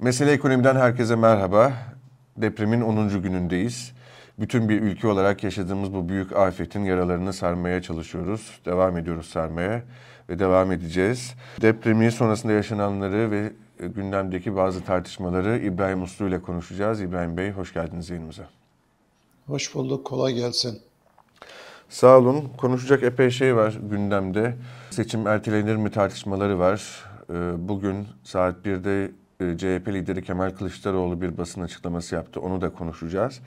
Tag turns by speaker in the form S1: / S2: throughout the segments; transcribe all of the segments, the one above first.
S1: Mesele Ekonomi'den herkese merhaba. Depremin 10. günündeyiz. Bütün bir ülke olarak yaşadığımız bu büyük afetin yaralarını sarmaya çalışıyoruz. Devam ediyoruz sarmaya ve devam edeceğiz. Depremi sonrasında yaşananları ve gündemdeki bazı tartışmaları İbrahim Uslu ile konuşacağız. İbrahim Bey hoş geldiniz yayınımıza.
S2: Hoş bulduk, kolay gelsin.
S1: Sağ olun. Konuşacak epey şey var gündemde. Seçim ertelenir mi tartışmaları var. Ee, bugün saat 1'de e, CHP lideri Kemal Kılıçdaroğlu bir basın açıklaması yaptı. Onu da konuşacağız.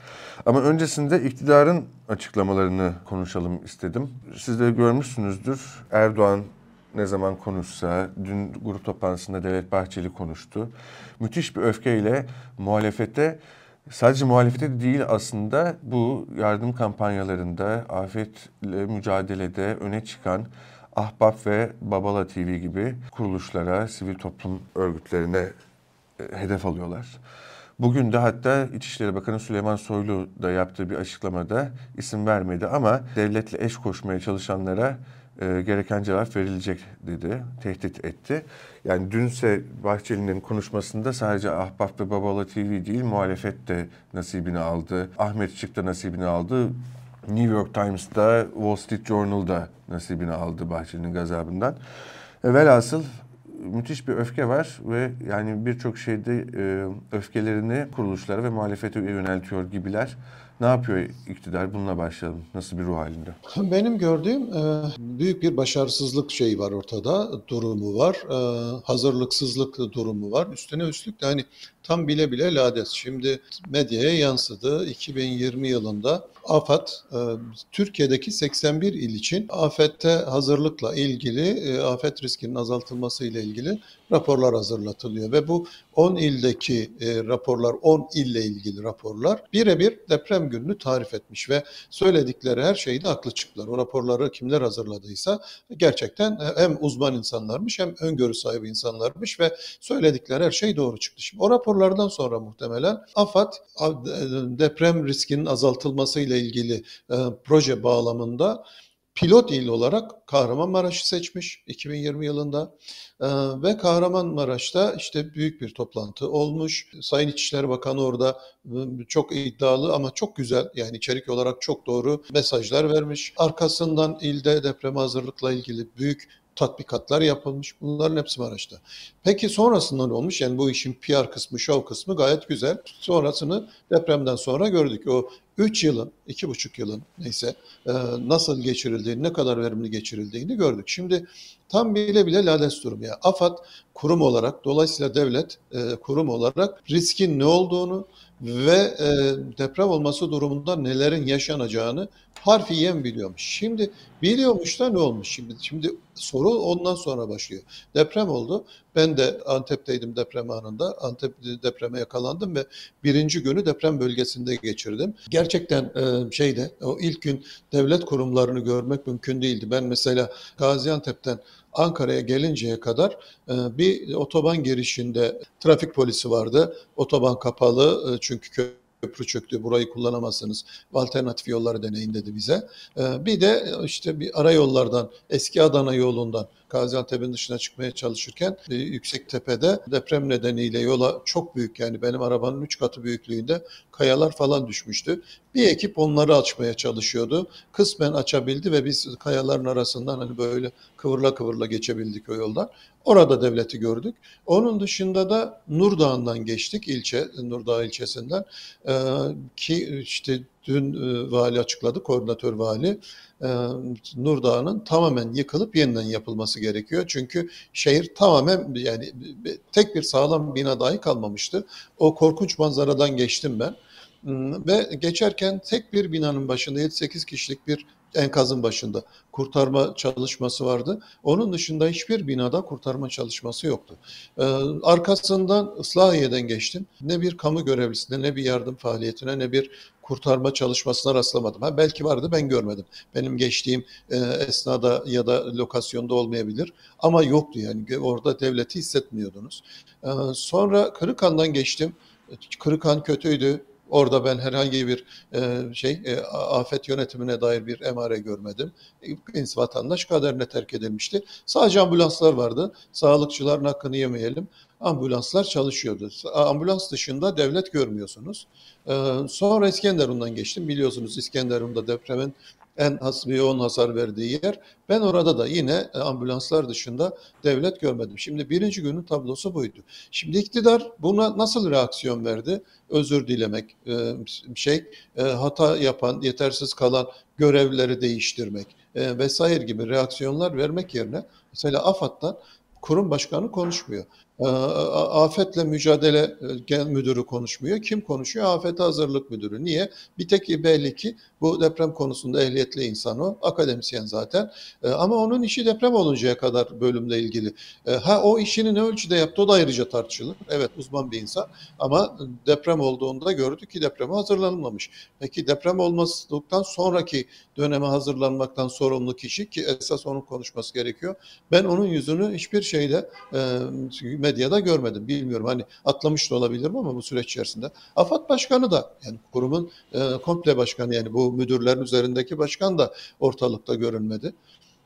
S1: Ama öncesinde iktidarın açıklamalarını konuşalım istedim. Siz de görmüşsünüzdür. Erdoğan ne zaman konuşsa, dün grup toplantısında Devlet Bahçeli konuştu. Müthiş bir öfkeyle muhalefete Sadece muhalefete değil aslında bu yardım kampanyalarında, afetle mücadelede öne çıkan Ahbap ve Babala TV gibi kuruluşlara, sivil toplum örgütlerine e, hedef alıyorlar. Bugün de hatta İçişleri Bakanı Süleyman Soylu da yaptığı bir açıklamada isim vermedi ama devletle eş koşmaya çalışanlara e, gereken cevap verilecek dedi, tehdit etti. Yani dünse Bahçeli'nin konuşmasında sadece Ahbap ve Babala TV değil, muhalefet de nasibini aldı. Ahmet Çık da nasibini aldı. New York Times'da, Wall Street Journal'da nasibini aldı Bahçeli'nin gazabından. E, velhasıl müthiş bir öfke var ve yani birçok şeyde e, öfkelerini kuruluşlara ve muhalefete yöneltiyor gibiler. Ne yapıyor iktidar? Bununla başlayalım. Nasıl bir ruh halinde?
S2: Benim gördüğüm e, büyük bir başarısızlık şeyi var ortada, durumu var. E, hazırlıksızlık durumu var. Üstüne üstlük de hani tam bile bile lades. Şimdi medyaya yansıdı. 2020 yılında AFAD e, Türkiye'deki 81 il için afette hazırlıkla ilgili, afet riskinin azaltılması ile ilgili raporlar hazırlatılıyor ve bu 10 ildeki raporlar, 10 ille ilgili raporlar birebir deprem gününü tarif etmiş ve söyledikleri her şeyde haklı çıktılar. O raporları kimler hazırladıysa gerçekten hem uzman insanlarmış hem öngörü sahibi insanlarmış ve söyledikleri her şey doğru çıktı. Şimdi o raporlardan sonra muhtemelen AFAD deprem riskinin azaltılması ile ilgili e, proje bağlamında pilot il olarak Kahramanmaraş'ı seçmiş 2020 yılında ee, ve Kahramanmaraş'ta işte büyük bir toplantı olmuş. Sayın İçişleri Bakanı orada ıı, çok iddialı ama çok güzel yani içerik olarak çok doğru mesajlar vermiş. Arkasından ilde deprem hazırlıkla ilgili büyük tatbikatlar yapılmış. Bunların hepsi Maraş'ta. Peki sonrasında ne olmuş? Yani bu işin PR kısmı, şov kısmı gayet güzel. Sonrasını depremden sonra gördük. O 3 yılın, 2,5 yılın neyse e, nasıl geçirildiğini, ne kadar verimli geçirildiğini gördük. Şimdi tam bile bile lades durumu. Yani AFAD kurum olarak, dolayısıyla devlet e, kurum olarak riskin ne olduğunu ve e, deprem olması durumunda nelerin yaşanacağını harfiyen biliyormuş. Şimdi biliyormuş da ne olmuş şimdi? Şimdi soru ondan sonra başlıyor. Deprem oldu. Ben de Antep'teydim deprem anında. Antep depreme yakalandım ve birinci günü deprem bölgesinde geçirdim. Gerçekten e, şeyde o ilk gün devlet kurumlarını görmek mümkün değildi. Ben mesela Gaziantep'ten Ankara'ya gelinceye kadar e, bir otoban girişinde trafik polisi vardı. Otoban kapalı e, çünkü köprü çöktü, burayı kullanamazsınız, alternatif yolları deneyin dedi bize. Ee, bir de işte bir ara yollardan, eski Adana yolundan Gaziantep'in dışına çıkmaya çalışırken e, yüksek tepede deprem nedeniyle yola çok büyük yani benim arabanın 3 katı büyüklüğünde kayalar falan düşmüştü. Bir ekip onları açmaya çalışıyordu. Kısmen açabildi ve biz kayaların arasından hani böyle kıvırla kıvırla geçebildik o yoldan. Orada devleti gördük. Onun dışında da Nurdağ'ından geçtik ilçe, Nurdağ ilçesinden ee, ki işte dün e, vali açıkladı, koordinatör vali e, Nurdağ'ın tamamen yıkılıp yeniden yapılması gerekiyor. Çünkü şehir tamamen yani tek bir sağlam bina dahi kalmamıştı. O korkunç manzaradan geçtim ben. Hmm, ve geçerken tek bir binanın başında 7-8 kişilik bir enkazın başında kurtarma çalışması vardı. Onun dışında hiçbir binada kurtarma çalışması yoktu. Ee, arkasından Islahiye'den geçtim. Ne bir kamu görevlisine, ne bir yardım faaliyetine, ne bir kurtarma çalışmasına rastlamadım. Ha, belki vardı ben görmedim. Benim geçtiğim e, esnada ya da lokasyonda olmayabilir. Ama yoktu yani orada devleti hissetmiyordunuz. Ee, sonra Kırıkhan'dan geçtim. Kırıkhan kötüydü Orada ben herhangi bir e, şey e, afet yönetimine dair bir emare görmedim. E, vatandaş kaderine terk edilmişti. Sadece ambulanslar vardı. Sağlıkçıların hakkını yemeyelim. ambulanslar çalışıyordu. Ambulans dışında devlet görmüyorsunuz. Ee, sonra İskenderun'dan geçtim. Biliyorsunuz İskenderun'da depremin en has yoğun hasar verdiği yer. Ben orada da yine e, ambulanslar dışında devlet görmedim. Şimdi birinci günün tablosu buydu. Şimdi iktidar buna nasıl reaksiyon verdi? Özür dilemek, e, şey e, hata yapan, yetersiz kalan görevleri değiştirmek vesaire gibi reaksiyonlar vermek yerine mesela AFAD'dan kurum başkanı konuşmuyor. Ee, afetle mücadele e, müdürü konuşmuyor. Kim konuşuyor? Afete hazırlık müdürü. Niye? Bir tek belli ki bu deprem konusunda ehliyetli insan o. Akademisyen zaten. Ee, ama onun işi deprem oluncaya kadar bölümle ilgili. Ee, ha o işini ne ölçüde yaptı o da ayrıca tartışılır. Evet uzman bir insan. Ama deprem olduğunda gördük ki depreme hazırlanmamış. Peki deprem olmasından sonraki döneme hazırlanmaktan sorumlu kişi ki esas onun konuşması gerekiyor. Ben onun yüzünü hiçbir şeyde e, medyada görmedim. Bilmiyorum hani atlamış da olabilirim ama bu süreç içerisinde. AFAD Başkanı da yani kurumun e, komple başkanı yani bu müdürlerin üzerindeki başkan da ortalıkta görünmedi.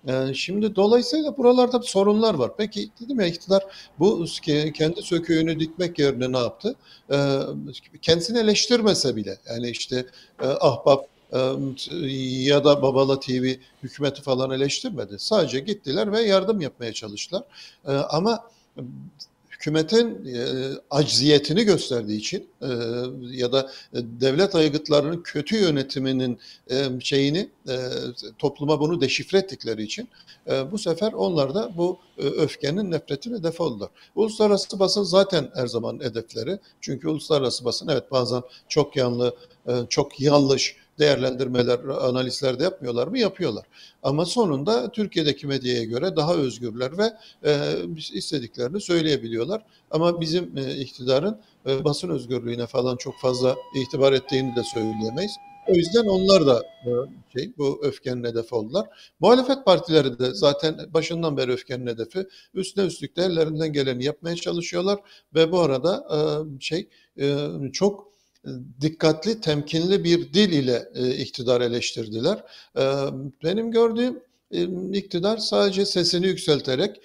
S2: E, şimdi dolayısıyla buralarda sorunlar var. Peki dedim ya iktidar bu kendi söküğünü dikmek yerine ne yaptı? E, kendisini eleştirmese bile yani işte e, ahbap e, ya da Babala TV hükümeti falan eleştirmedi. Sadece gittiler ve yardım yapmaya çalıştılar. E, ama hükümetin e, acziyetini gösterdiği için e, ya da devlet aygıtlarının kötü yönetiminin e, şeyini e, topluma bunu deşifre ettikleri için e, bu sefer onlar da bu e, öfkenin nefretini hedef oldular. Uluslararası basın zaten her zaman hedefleri. Çünkü uluslararası basın evet bazen çok yanlı, e, çok yanlış değerlendirmeler, analizler de yapmıyorlar mı? Yapıyorlar. Ama sonunda Türkiye'deki medyaya göre daha özgürler ve e, istediklerini söyleyebiliyorlar. Ama bizim e, iktidarın e, basın özgürlüğüne falan çok fazla itibar ettiğini de söyleyemeyiz. O yüzden onlar da e, şey bu öfkenin hedefi oldular. Muhalefet partileri de zaten başından beri öfkenin hedefi. Üstüne üstlük de ellerinden geleni yapmaya çalışıyorlar ve bu arada e, şey e, çok dikkatli, temkinli bir dil ile e, iktidar eleştirdiler. E, benim gördüğüm e, iktidar sadece sesini yükselterek,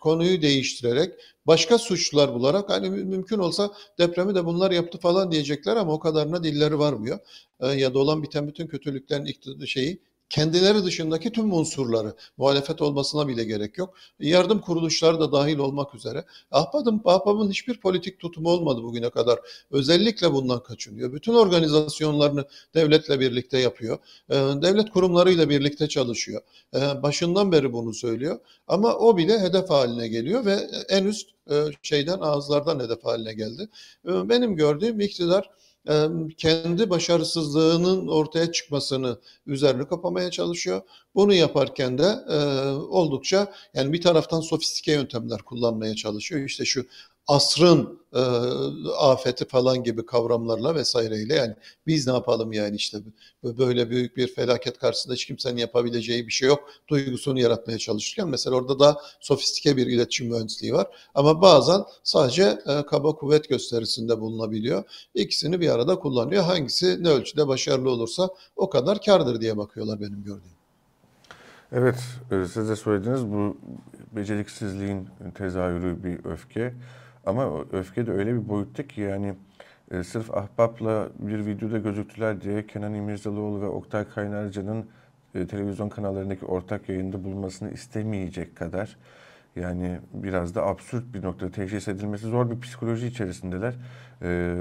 S2: konuyu değiştirerek, başka suçlar bularak hani mümkün olsa depremi de bunlar yaptı falan diyecekler ama o kadarına dilleri varmıyor. Ya da olan biten bütün kötülüklerin şeyi kendileri dışındaki tüm unsurları muhalefet olmasına bile gerek yok. Yardım kuruluşları da dahil olmak üzere. Ahbap'ın Ahbap'ın hiçbir politik tutumu olmadı bugüne kadar. Özellikle bundan kaçınıyor. Bütün organizasyonlarını devletle birlikte yapıyor. Ee, devlet kurumlarıyla birlikte çalışıyor. Ee, başından beri bunu söylüyor. Ama o bile hedef haline geliyor ve en üst e, şeyden ağızlardan hedef haline geldi. Ee, benim gördüğüm iktidar kendi başarısızlığının ortaya çıkmasını üzerini kapamaya çalışıyor. Bunu yaparken de oldukça yani bir taraftan sofistike yöntemler kullanmaya çalışıyor. İşte şu asrın e, afeti falan gibi kavramlarla vesaireyle yani biz ne yapalım yani işte böyle büyük bir felaket karşısında hiç kimsenin yapabileceği bir şey yok duygusunu yaratmaya çalışırken mesela orada da sofistike bir iletişim mühendisliği var ama bazen sadece e, kaba kuvvet gösterisinde bulunabiliyor. İkisini bir arada kullanıyor. Hangisi ne ölçüde başarılı olursa o kadar kardır diye bakıyorlar benim gördüğüm.
S1: Evet, e, siz de söylediniz bu beceriksizliğin tezahürü bir öfke. Ama öfke de öyle bir boyutta ki yani e, sırf ahbapla bir videoda gözüktüler diye Kenan İmirzalıoğlu ve Oktay Kaynarca'nın e, televizyon kanallarındaki ortak yayında bulunmasını istemeyecek kadar yani biraz da absürt bir noktada teşhis edilmesi zor bir psikoloji içerisindeler. E,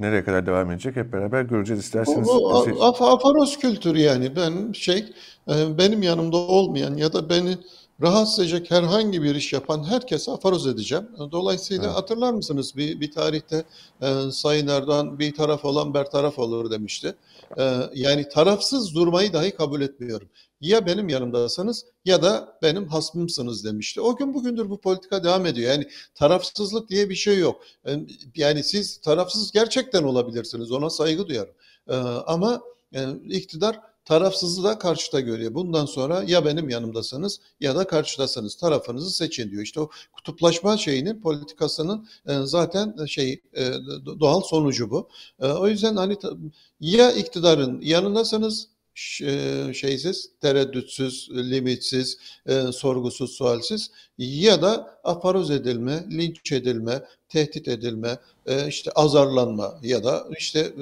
S1: nereye kadar devam edecek hep beraber göreceğiz isterseniz.
S2: Bu, bu af, afaros kültürü yani ben şey e, benim yanımda olmayan ya da beni rahatsız edecek herhangi bir iş yapan herkese afaroz edeceğim. Dolayısıyla evet. hatırlar mısınız bir, bir tarihte e, Sayın Erdoğan bir taraf olan bertaraf olur demişti. E, yani tarafsız durmayı dahi kabul etmiyorum. Ya benim yanımdasınız ya da benim hasmımsınız demişti. O gün bugündür bu politika devam ediyor. Yani tarafsızlık diye bir şey yok. E, yani siz tarafsız gerçekten olabilirsiniz. Ona saygı duyarım. E, ama e, iktidar Tarafsızı da karşıda görüyor. Bundan sonra ya benim yanımdasınız ya da karşıdasınız. Tarafınızı seçin diyor. İşte o kutuplaşma şeyinin politikasının e, zaten şey e, doğal sonucu bu. E, o yüzden hani ya iktidarın yanındasınız şeysiz, tereddütsüz, limitsiz, sorgusuz, sualsiz ya da afaroz edilme, linç edilme, tehdit edilme, işte azarlanma ya da işte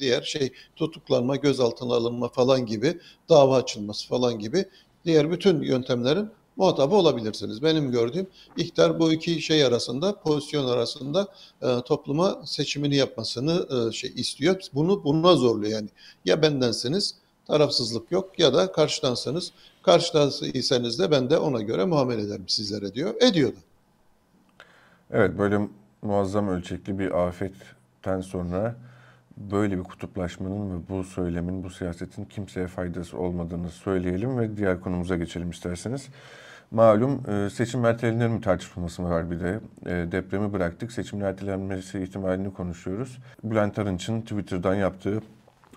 S2: diğer şey tutuklanma, gözaltına alınma falan gibi dava açılması falan gibi diğer bütün yöntemlerin muhatabı olabilirsiniz. Benim gördüğüm iktidar bu iki şey arasında, pozisyon arasında e, topluma seçimini yapmasını e, şey istiyor. Bunu buna zorluyor yani. Ya bendensiniz, tarafsızlık yok ya da karşıdansanız, karşıdansanız de ben de ona göre muamele ederim sizlere diyor. Ediyor da.
S1: Evet böyle muazzam ölçekli bir afetten sonra böyle bir kutuplaşmanın ve bu söylemin, bu siyasetin kimseye faydası olmadığını söyleyelim ve diğer konumuza geçelim isterseniz. Malum e, seçim ertelenir mi tartışması var bir de. E, depremi bıraktık. Seçimin ertelenmesi ihtimalini konuşuyoruz. Bülent Arınç'ın Twitter'dan yaptığı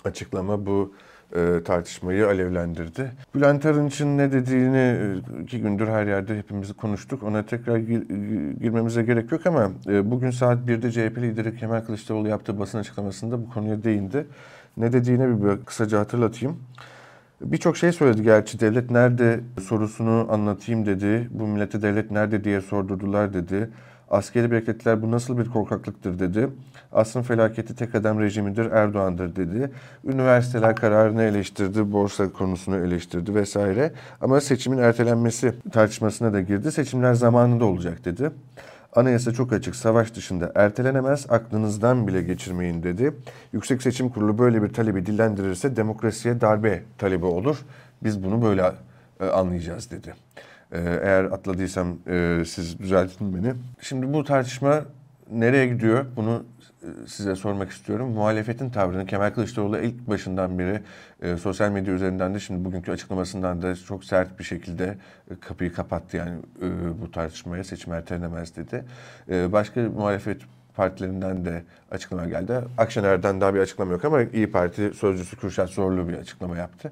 S1: açıklama bu e, tartışmayı alevlendirdi. Bülent Arınç'ın ne dediğini iki gündür her yerde hepimiz konuştuk. Ona tekrar girmemize gerek yok ama bugün saat 1'de CHP lideri Kemal Kılıçdaroğlu yaptığı basın açıklamasında bu konuya değindi. Ne dediğini bir kısaca hatırlatayım. Birçok şey söyledi gerçi devlet nerede sorusunu anlatayım dedi. Bu millete devlet nerede diye sordurdular dedi. Askeri beklettiler bu nasıl bir korkaklıktır dedi. Asrın felaketi tek adam rejimidir Erdoğan'dır dedi. Üniversiteler kararını eleştirdi, borsa konusunu eleştirdi vesaire. Ama seçimin ertelenmesi tartışmasına da girdi. Seçimler zamanında olacak dedi. Anayasa çok açık, savaş dışında ertelenemez, aklınızdan bile geçirmeyin dedi. Yüksek Seçim Kurulu böyle bir talebi dillendirirse demokrasiye darbe talebi olur. Biz bunu böyle e, anlayacağız dedi. E, eğer atladıysam e, siz düzeltin beni. Şimdi bu tartışma nereye gidiyor? Bunu e, size sormak istiyorum. Muhalefetin tavrını Kemal Kılıçdaroğlu ilk başından beri e, sosyal medya üzerinden de şimdi bugünkü açıklamasından da çok sert bir şekilde e, kapıyı kapattı yani e, bu tartışmaya seçim ertelenemez dedi. E, başka muhalefet partilerinden de açıklama geldi. Akşener'den daha bir açıklama yok ama İyi Parti sözcüsü Kürşat Zorlu bir açıklama yaptı.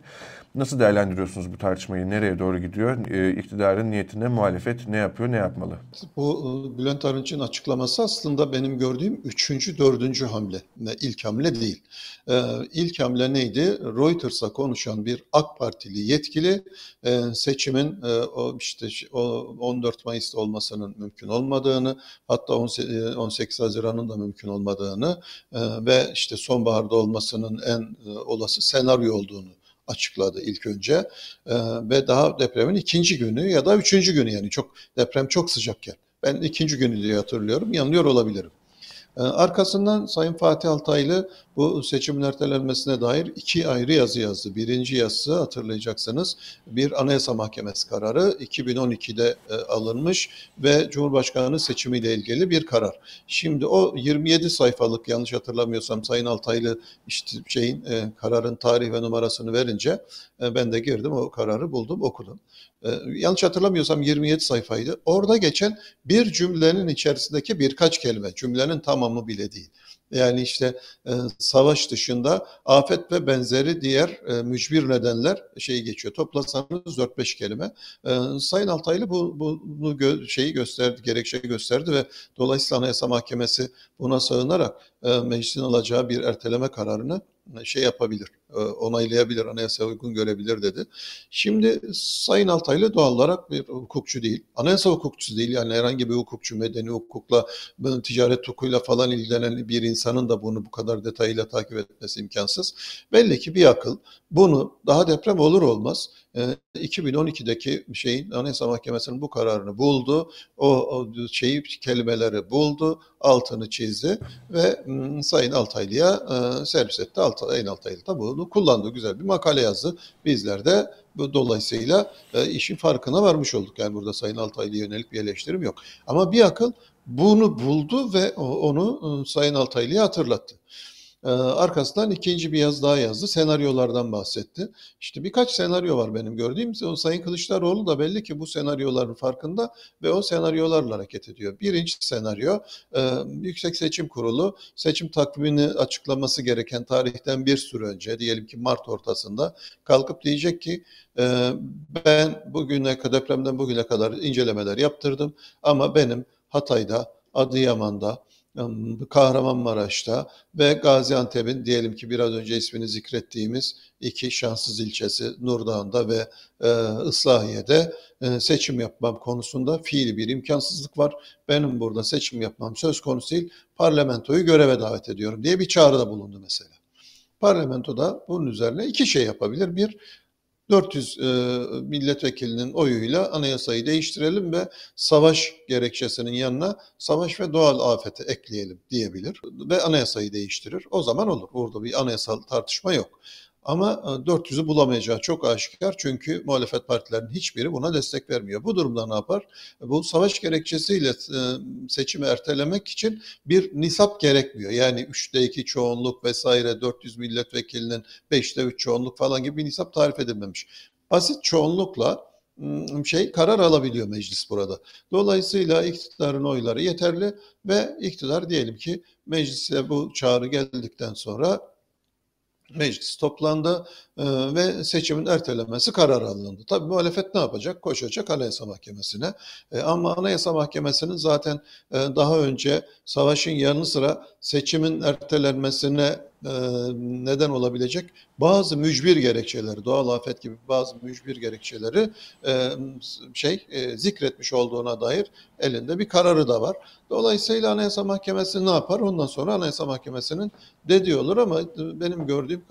S1: Nasıl değerlendiriyorsunuz bu tartışmayı? Nereye doğru gidiyor? E, iktidarın niyetine muhalefet ne yapıyor, ne yapmalı?
S2: Bu e, Bülent Arınç'ın açıklaması aslında benim gördüğüm üçüncü, dördüncü hamle. İlk hamle değil. E, ilk hamle neydi? Reuters'a konuşan bir AK Partili yetkili e, seçimin o işte o 14 Mayıs'ta olmasının mümkün olmadığını, hatta 18 Haziran'ın da mümkün olmadığını e, ve işte sonbaharda olmasının en e, olası senaryo olduğunu açıkladı ilk önce e, ve daha depremin ikinci günü ya da üçüncü günü yani çok deprem çok sıcakken ben ikinci günü diye hatırlıyorum yanılıyor olabilirim. Arkasından Sayın Fatih Altaylı bu seçimin ertelenmesine dair iki ayrı yazı yazdı. Birinci yazısı hatırlayacaksınız bir Anayasa Mahkemesi kararı 2012'de e, alınmış ve Cumhurbaşkanı seçimiyle ilgili bir karar. Şimdi o 27 sayfalık yanlış hatırlamıyorsam Sayın Altaylı işte şeyin e, kararın tarih ve numarasını verince e, ben de girdim o kararı buldum okudum. yanlış hatırlamıyorsam 27 sayfaydı. Orada geçen bir cümlenin içerisindeki birkaç kelime, cümlenin tamamı bile değil. Yani işte e, savaş dışında afet ve benzeri diğer e, mücbir nedenler şeyi geçiyor. Toplasanız 4-5 kelime. E, Sayın Altaylı bu, bunu gö şeyi gösterdi, gerekçe gösterdi ve dolayısıyla Anayasa Mahkemesi buna sığınarak e, meclisin alacağı bir erteleme kararını şey yapabilir, e, onaylayabilir, anayasa uygun görebilir dedi. Şimdi Sayın Altaylı doğal olarak bir hukukçu değil. Anayasa hukukçusu değil yani herhangi bir hukukçu, medeni hukukla, ticaret hukukuyla falan ilgilenen bir insanın da bunu bu kadar detayıyla takip etmesi imkansız. Belli ki bir akıl bunu daha deprem olur olmaz 2012'deki şeyin Anayasa Mahkemesi'nin bu kararını buldu. O, o şeyi kelimeleri buldu, altını çizdi ve Sayın Altaylı'ya servis etti. Sayın Altaylı da bunu kullandı. Güzel bir makale yazdı. Bizler de dolayısıyla işin farkına varmış olduk. Yani burada Sayın Altaylı'ya yönelik bir eleştirim yok. Ama bir akıl bunu buldu ve onu Sayın Altaylı'ya hatırlattı. Ee, arkasından ikinci bir yaz daha yazdı. Senaryolardan bahsetti. İşte birkaç senaryo var benim gördüğüm. O Sayın Kılıçdaroğlu da belli ki bu senaryoların farkında ve o senaryolarla hareket ediyor. Birinci senaryo e, Yüksek Seçim Kurulu seçim takvimini açıklaması gereken tarihten bir süre önce diyelim ki Mart ortasında kalkıp diyecek ki e, ben bugüne kadar depremden bugüne kadar incelemeler yaptırdım ama benim Hatay'da, Adıyaman'da, Kahramanmaraş'ta ve Gaziantep'in diyelim ki biraz önce ismini zikrettiğimiz iki şanssız ilçesi Nurdağ'ında ve e, Islahiye'de e, seçim yapmam konusunda fiili bir imkansızlık var. Benim burada seçim yapmam söz konusu değil, parlamentoyu göreve davet ediyorum diye bir çağrıda bulundu mesela. Parlamentoda bunun üzerine iki şey yapabilir. Bir, 400 e, milletvekilinin oyuyla anayasayı değiştirelim ve savaş gerekçesinin yanına savaş ve doğal afeti ekleyelim diyebilir ve anayasayı değiştirir. O zaman olur. Orada bir anayasal tartışma yok. Ama 400'ü e, bulamayacağı çok aşikar çünkü muhalefet partilerinin hiçbiri buna destek vermiyor. Bu durumda ne yapar? Bu savaş gerekçesiyle e, seçimi ertelemek için bir nisap gerekmiyor. Yani 3'te 2 çoğunluk vesaire 400 milletvekilinin 5'te 3 çoğunluk falan gibi bir nisap tarif edilmemiş. Basit çoğunlukla şey karar alabiliyor meclis burada. Dolayısıyla iktidarın oyları yeterli ve iktidar diyelim ki meclise bu çağrı geldikten sonra meclis toplandı e, ve seçimin ertelemesi karar alındı. Tabii muhalefet ne yapacak? Koşacak Anayasa Mahkemesi'ne. E, ama Anayasa Mahkemesi'nin zaten e, daha önce savaşın yanı sıra seçimin ertelenmesine neden olabilecek bazı mücbir gerekçeleri, doğal afet gibi bazı mücbir gerekçeleri e, şey e, zikretmiş olduğuna dair elinde bir kararı da var. Dolayısıyla Anayasa Mahkemesi ne yapar? Ondan sonra Anayasa Mahkemesi'nin dediği olur ama benim gördüğüm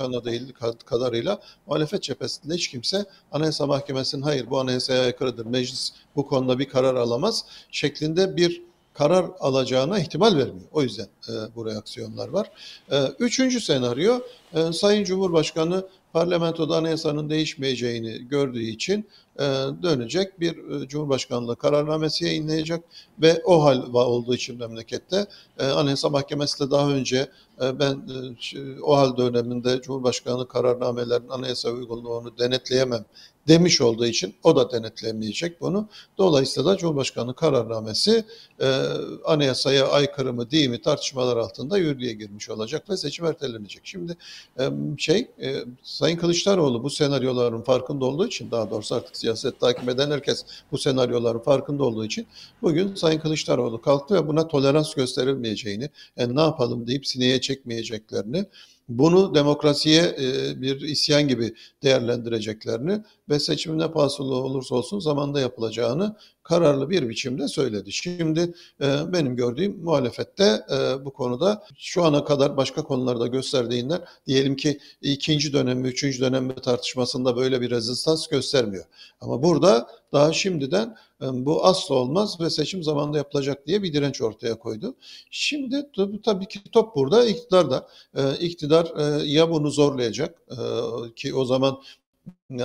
S2: kadarıyla muhalefet cephesinde hiç kimse Anayasa Mahkemesi'nin hayır bu anayasaya aykırıdır, meclis bu konuda bir karar alamaz şeklinde bir karar alacağına ihtimal vermiyor. O yüzden e, bu reaksiyonlar var. E, üçüncü senaryo, e, Sayın Cumhurbaşkanı parlamentoda anayasanın değişmeyeceğini gördüğü için e, dönecek bir e, Cumhurbaşkanlığı kararnamesi yayınlayacak ve o hal olduğu için memlekette e, Anayasa Mahkemesi de daha önce ben e, o hal döneminde Cumhurbaşkanı kararnamelerinin anayasa uygunluğunu denetleyemem demiş olduğu için o da denetlemeyecek bunu. Dolayısıyla da Cumhurbaşkanı kararnamesi e, anayasaya aykırı mı değil mi tartışmalar altında yürürlüğe girmiş olacak ve seçim ertelenecek. Şimdi e, şey e, Sayın Kılıçdaroğlu bu senaryoların farkında olduğu için daha doğrusu artık siyaset takip eden herkes bu senaryoların farkında olduğu için bugün Sayın Kılıçdaroğlu kalktı ve buna tolerans gösterilmeyeceğini, yani ne yapalım deyip sineye çekmeyeceklerini bunu demokrasiye e, bir isyan gibi değerlendireceklerini ve seçimin ne pahasılı olursa olsun zamanda yapılacağını kararlı bir biçimde söyledi. Şimdi e, benim gördüğüm muhalefette e, bu konuda şu ana kadar başka konularda gösterdiğinden diyelim ki ikinci dönem, üçüncü dönem tartışmasında böyle bir rezistans göstermiyor. Ama burada daha şimdiden bu asla olmaz ve seçim zamanında yapılacak diye bir direnç ortaya koydu. Şimdi tabii ki top burada iktidar da. iktidar ya bunu zorlayacak ki o zaman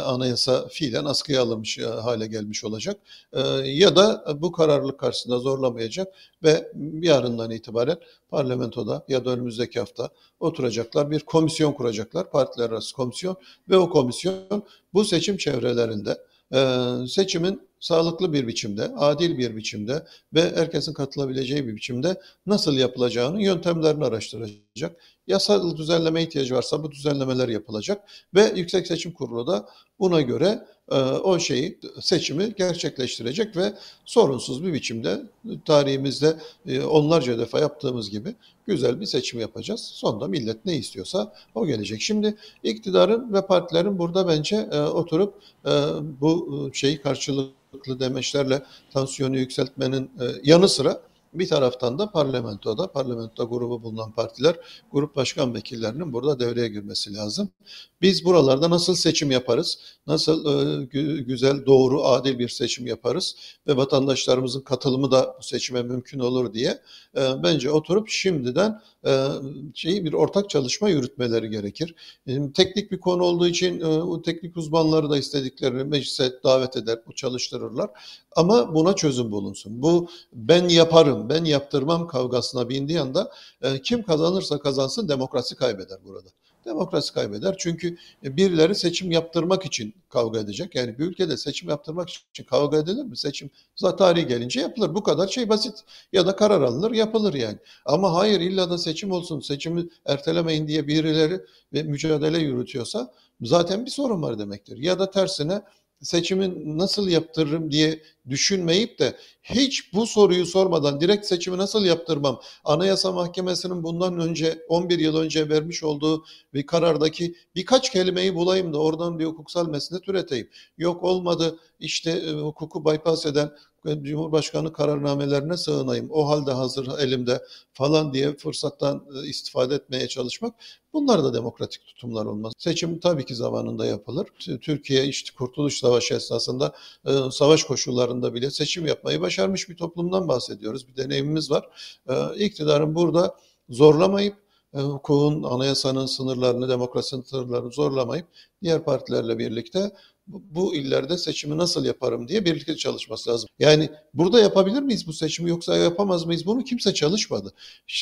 S2: anayasa fiilen askıya alınmış hale gelmiş olacak. Ya da bu kararlılık karşısında zorlamayacak ve yarından itibaren parlamentoda ya da önümüzdeki hafta oturacaklar bir komisyon kuracaklar. Partiler arası komisyon ve o komisyon bu seçim çevrelerinde seçimin sağlıklı bir biçimde, adil bir biçimde ve herkesin katılabileceği bir biçimde nasıl yapılacağını yöntemlerini araştıracak. Yasal düzenleme ihtiyacı varsa bu düzenlemeler yapılacak ve Yüksek Seçim Kurulu da buna göre o şeyi seçimi gerçekleştirecek ve sorunsuz bir biçimde tarihimizde e, onlarca defa yaptığımız gibi güzel bir seçim yapacağız. Sonunda millet ne istiyorsa o gelecek. Şimdi iktidarın ve partilerin burada bence e, oturup bu şeyi karşılıklı demeçlerle tansiyonu yükseltmenin yanı sıra bir taraftan da parlamentoda, parlamentoda grubu bulunan partiler, grup başkan vekillerinin burada devreye girmesi lazım. Biz buralarda nasıl seçim yaparız, nasıl e, güzel, doğru, adil bir seçim yaparız ve vatandaşlarımızın katılımı da bu seçime mümkün olur diye e, bence oturup şimdiden e, şeyi bir ortak çalışma yürütmeleri gerekir. E, teknik bir konu olduğu için e, o teknik uzmanları da istediklerini meclise davet eder, bu çalıştırırlar. Ama buna çözüm bulunsun. Bu ben yaparım, ben yaptırmam kavgasına bindiği anda e, kim kazanırsa kazansın demokrasi kaybeder burada demokrasi kaybeder. Çünkü birileri seçim yaptırmak için kavga edecek. Yani bir ülkede seçim yaptırmak için kavga edilir mi? Seçim zaten tarihi gelince yapılır. Bu kadar şey basit. Ya da karar alınır yapılır yani. Ama hayır illa da seçim olsun, seçimi ertelemeyin diye birileri ve mücadele yürütüyorsa zaten bir sorun var demektir. Ya da tersine seçimi nasıl yaptırırım diye düşünmeyip de hiç bu soruyu sormadan direkt seçimi nasıl yaptırmam? Anayasa Mahkemesi'nin bundan önce 11 yıl önce vermiş olduğu bir karardaki birkaç kelimeyi bulayım da oradan bir hukuksal mesnet üreteyim. Yok olmadı işte e, hukuku bypass eden e, Cumhurbaşkanı kararnamelerine sığınayım. O halde hazır elimde falan diye fırsattan e, istifade etmeye çalışmak. Bunlar da demokratik tutumlar olmaz. Seçim tabii ki zamanında yapılır. Türkiye işte Kurtuluş Savaşı esnasında e, savaş koşullarında bile seçim yapmayı başarmış bir toplumdan bahsediyoruz. Bir deneyimimiz var. E, iktidarın burada zorlamayıp hukukun, anayasanın sınırlarını, demokrasinin sınırlarını zorlamayıp diğer partilerle birlikte bu, illerde seçimi nasıl yaparım diye birlikte çalışması lazım. Yani burada yapabilir miyiz bu seçimi yoksa yapamaz mıyız bunu kimse çalışmadı.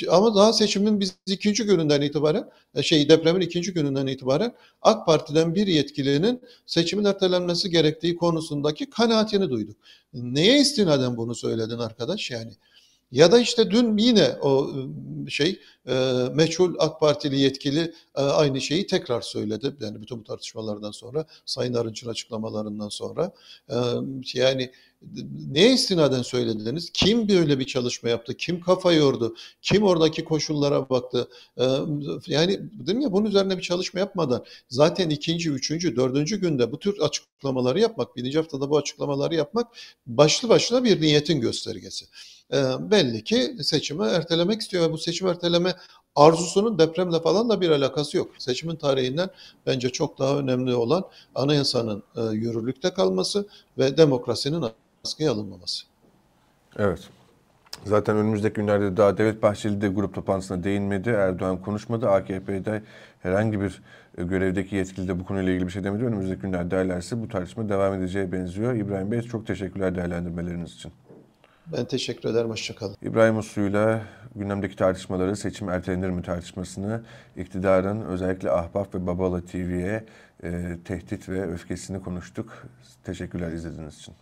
S2: Ama daha seçimin biz ikinci gününden itibaren e, şey depremin ikinci gününden itibaren AK Parti'den bir yetkilinin seçimin ertelenmesi gerektiği konusundaki kanaatini duyduk. Neye istinaden bunu söyledin arkadaş yani? Ya da işte dün yine o e, şey meçhul AK Partili yetkili aynı şeyi tekrar söyledi. Yani bütün bu tartışmalardan sonra, Sayın Arınç'ın açıklamalarından sonra. Yani neye istinaden söylediniz? Kim böyle bir çalışma yaptı? Kim kafa yordu? Kim oradaki koşullara baktı? Yani dedim ya bunun üzerine bir çalışma yapmadan zaten ikinci, üçüncü, dördüncü günde bu tür açıklamaları yapmak, birinci haftada bu açıklamaları yapmak başlı başına bir niyetin göstergesi belli ki seçimi ertelemek istiyor ve bu seçim erteleme arzusunun depremle falan da bir alakası yok. Seçimin tarihinden bence çok daha önemli olan anayasanın yürürlükte kalması ve demokrasinin askıya alınmaması.
S1: Evet. Zaten önümüzdeki günlerde daha Devlet Bahçeli de grup toplantısına değinmedi. Erdoğan konuşmadı. AKP'de herhangi bir e, görevdeki yetkili de bu konuyla ilgili bir şey demedi. Önümüzdeki günler değerlerse bu tartışma devam edeceğe benziyor. İbrahim Bey çok teşekkürler değerlendirmeleriniz için.
S2: Ben teşekkür ederim. Hoşçakalın.
S1: İbrahim Uslu'yla gündemdeki tartışmaları, seçim ertelenir mi tartışmasını, iktidarın özellikle Ahbap ve Babala TV'ye e, tehdit ve öfkesini konuştuk. Teşekkürler izlediğiniz için.